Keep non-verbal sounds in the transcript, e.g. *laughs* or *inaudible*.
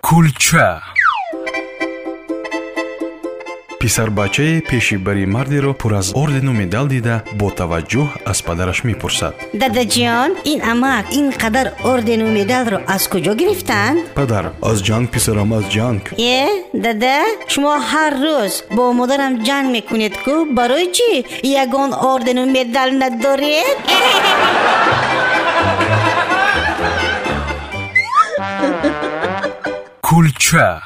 кулча. Писарбачае пешибари мардеро пур аз ордену медал дида бо таваҷҷӯҳ аз падараш мепурсад. Дадаҷон ин амак ин қадар ордену медалро аз куҷо гирифтанд падар аз ҷанг писарам аз ҷанг. Е дада шумо ҳар рӯз бо модарам ҷанг мекунед ку барои чӣ? Ягон ордену медал надоред *laughs* кулча